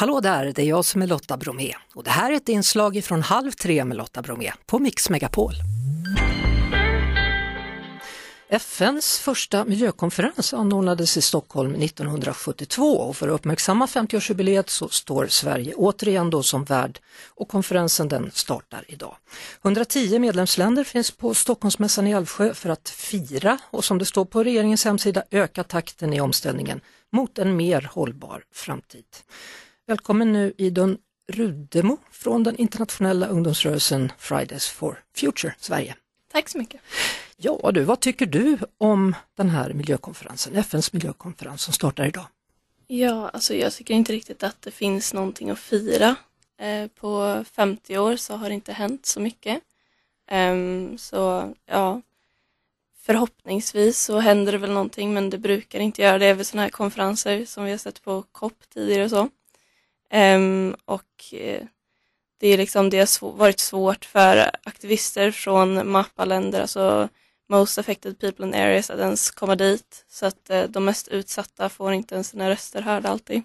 Hallå där, det är jag som är Lotta Bromé och det här är ett inslag från Halv tre med Lotta Bromé på Mix Megapol. FNs första miljökonferens anordnades i Stockholm 1972 och för att uppmärksamma 50-årsjubileet så står Sverige återigen då som värd och konferensen den startar idag. 110 medlemsländer finns på Stockholmsmässan i Älvsjö för att fira och som det står på regeringens hemsida öka takten i omställningen mot en mer hållbar framtid. Välkommen nu Idun Rudemo från den internationella ungdomsrörelsen Fridays for Future Sverige. Tack så mycket. Ja du, vad tycker du om den här miljökonferensen, FNs miljökonferens som startar idag? Ja, alltså jag tycker inte riktigt att det finns någonting att fira. Eh, på 50 år så har det inte hänt så mycket. Um, så ja, förhoppningsvis så händer det väl någonting men det brukar inte göra det vid sådana här konferenser som vi har sett på COP tidigare och så. Um, och uh, det, är liksom, det har sv varit svårt för aktivister från MAPA-länder, alltså Most Affected People in Areas, att ens komma dit. Så att uh, de mest utsatta får inte ens sina röster hörda alltid.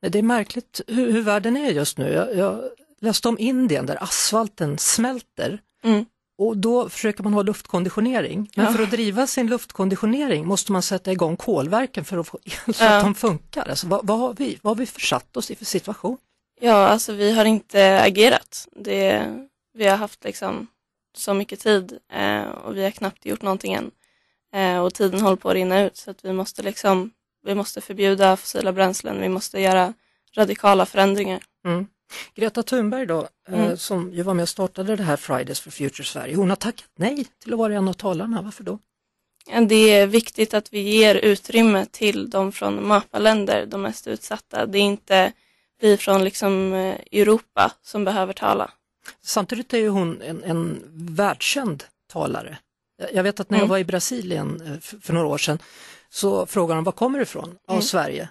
Det är märkligt hur, hur världen är just nu. Jag, jag läste om Indien där asfalten smälter. Mm. Och då försöker man ha luftkonditionering. Men ja. för att driva sin luftkonditionering måste man sätta igång kolverken för att få el så ja. att de funkar. Alltså, vad, vad, har vi, vad har vi försatt oss i för situation? Ja, alltså vi har inte agerat. Det, vi har haft liksom så mycket tid eh, och vi har knappt gjort någonting än. Eh, och tiden håller på att rinna ut så att vi måste liksom, vi måste förbjuda fossila bränslen, vi måste göra radikala förändringar. Mm. Greta Thunberg då, eh, mm. som ju var med och startade det här Fridays for Future Sverige, hon har tackat nej till att vara en av talarna. Varför då? Det är viktigt att vi ger utrymme till de från MAPA-länder, de mest utsatta. Det är inte vi från liksom eh, Europa som behöver tala. Samtidigt är ju hon en, en världskänd talare. Jag vet att när jag mm. var i Brasilien eh, för några år sedan så frågade de var kommer du ifrån? Av mm. Sverige.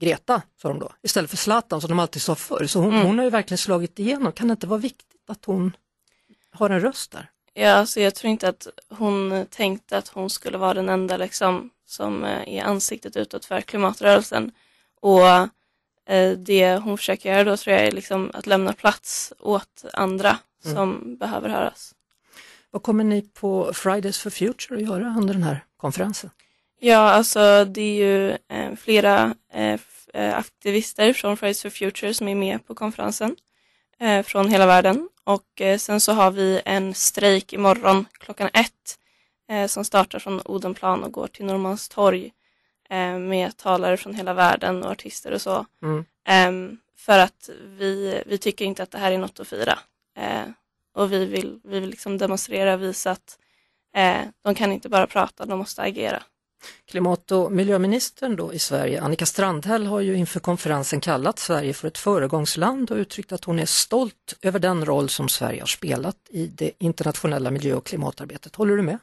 Greta, sa de då, istället för Zlatan som de alltid sa förr. Så hon, mm. hon har ju verkligen slagit igenom. Kan det inte vara viktigt att hon har en röst där? Ja, alltså jag tror inte att hon tänkte att hon skulle vara den enda liksom, som eh, är ansiktet utåt för klimatrörelsen. Och eh, det hon försöker göra då tror jag är liksom att lämna plats åt andra mm. som behöver höras. Vad kommer ni på Fridays for Future att göra under den här konferensen? Ja, alltså det är ju eh, flera eh, eh, aktivister från Fridays for Future som är med på konferensen eh, från hela världen. Och eh, sen så har vi en strejk imorgon klockan ett eh, som startar från Odenplan och går till Norrmalmstorg med talare från hela världen och artister och så. Mm. Ehm, för att vi, vi tycker inte att det här är något att fira. och vi vill, vi vill liksom demonstrera och visa att de kan inte bara prata, de måste agera. Klimat och miljöministern då i Sverige, Annika Strandhäll, har ju inför konferensen kallat Sverige för ett föregångsland och uttryckt att hon är stolt över den roll som Sverige har spelat i det internationella miljö och klimatarbetet. Håller du med?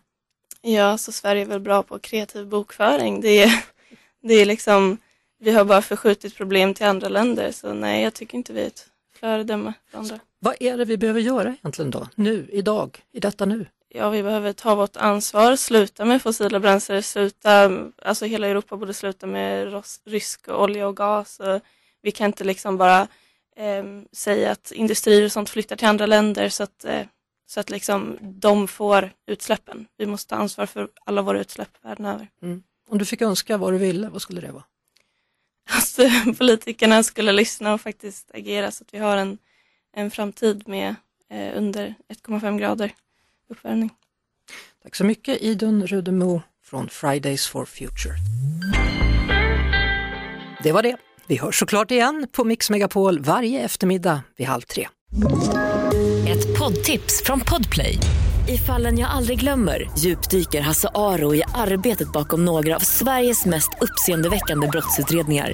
Ja, så Sverige är väl bra på kreativ bokföring. Det är, det är liksom, vi har bara förskjutit problem till andra länder, så nej, jag tycker inte vi är ett föredöme för andra. Vad är det vi behöver göra egentligen då, nu, idag, i detta nu? Ja, vi behöver ta vårt ansvar, sluta med fossila bränslen, sluta, alltså hela Europa borde sluta med rysk olja och gas. Vi kan inte liksom bara eh, säga att industrier och sånt flyttar till andra länder så att, eh, så att liksom de får utsläppen. Vi måste ta ansvar för alla våra utsläpp världen över. Mm. Om du fick önska vad du ville, vad skulle det vara? Alltså, politikerna skulle lyssna och faktiskt agera så att vi har en, en framtid med eh, under 1,5 grader uppvärmning. Tack så mycket Idun Rudemo från Fridays for Future. Det var det. Vi hörs såklart igen på Mix Megapol varje eftermiddag vid halv tre. Ett poddtips från Podplay. I fallen jag aldrig glömmer djupdyker Hasse Aro i arbetet bakom några av Sveriges mest uppseendeväckande brottsutredningar